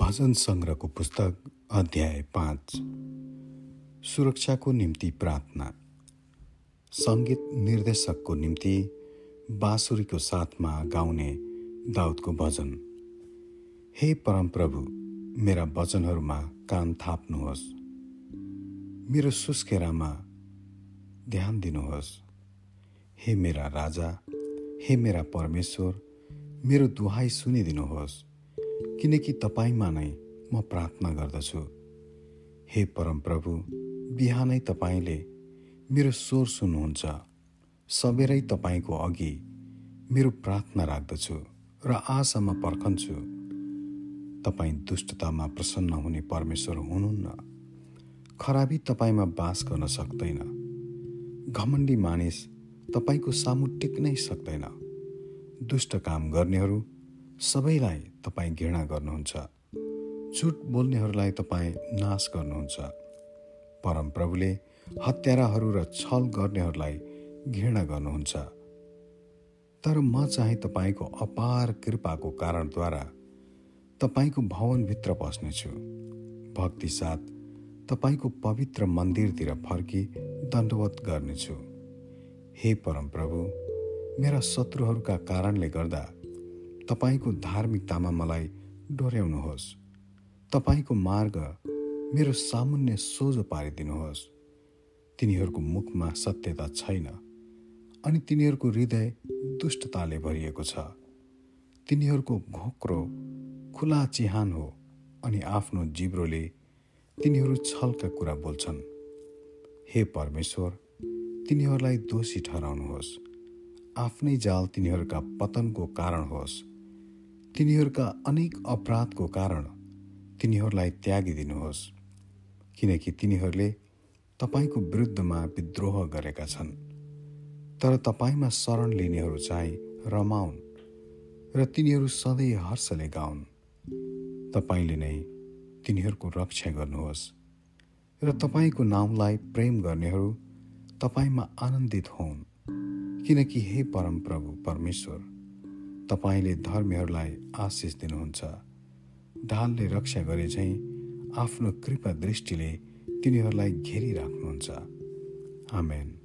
भजन सङ्ग्रहको पुस्तक अध्याय पाँच। सुरक्षाको निम्ति प्रार्थना। सङ्गीत निर्देशकको निम्ति बाँसुरीको साथमा गाउने दाउदको भजन। हे परमप्रभु मेरा वचनहरूमा कान थाप्नुहोस्। मेरो सुस्केरामा ध्यान दिनुहोस्। हे मेरा राजा हे मेरा परमेश्वर मेरो दुहाई सुनिदिनुहोस्। किनकि तपाईँमा नै म प्रार्थना गर्दछु। हे परमप्रभु बिहानै तपाईँले मेरो स्वर सुन्नुहुन्छ। सबेरै तपाईँको अघि मेरो प्रार्थना राख्दछु र आशामा पर्खन्छु। तपाईँ दुष्टतामा प्रसन्न हुने परमेश्वर हुनुहुन्न। खराबी तपाईँमा बास गर्न सक्दैन। घमण्डी मानिस तपाईँको सामु टिक्नै सक्दैन। दुष्ट काम गर्नेहरू सबैलाई तपाईँ घृणा गर्नुहुन्छ। झुट बोल्नेहरूलाई तपाईँ नाश गर्नुहुन्छ। परमप्रभुले हत्याराहरू र छल गर्नेहरूलाई घृणा गर्नुहुन्छ। तर म चाहिँ तपाईँको अपार कृपाको कारणद्वारा तपाईँको भवनभित्र बस्नेछु। भक्ति साथ तपाईँको पवित्र मन्दिरतिर फर्की दण्डवत गर्नेछु। हे परमप्रभु मेरा शत्रुहरूका कारणले गर्दा तपाईँको धार्मिकतामा मलाई डोर्याउनुहोस्। तपाईँको मार्ग मेरो सामुन्य सोझो पारिदिनुहोस्। तिनीहरूको मुखमा सत्यता छैन अनि तिनीहरूको हृदय दुष्टताले भरिएको छ। तिनीहरूको घोक्रो खुला चिहान हो अनि आफ्नो जिब्रोले तिनीहरू छलका कुरा बोल्छन्। हे परमेश्वर तिनीहरूलाई दोषी ठहराउनुहोस्। आफ्नै जाल तिनीहरूका पतनको कारण होस्। तिनीहरूका अनेक अपराधको कारण तिनीहरूलाई त्यागिदिनुहोस् किनकि तिनीहरूले तपाईँको विरुद्धमा विद्रोह गरेका छन्। तर तपाईँमा शरण लिनेहरू चाहिँ रमाउन् र तिनीहरू सधैँ हर्षले गाउन्। तपाईँले नै तिनीहरूको रक्षा गर्नुहोस् र तपाईँको नाउँलाई प्रेम गर्नेहरू तपाईँमा आनन्दित हुन् किनकि हे परमप्रभु परमेश्वर तपाईँले धर्मीहरूलाई आशिष दिनुहुन्छ। ढालले रक्षा गरे चाहिँ आफ्नो कृपा दृष्टिले तिनीहरूलाई घेरिराख्नुहुन्छ। आमेन।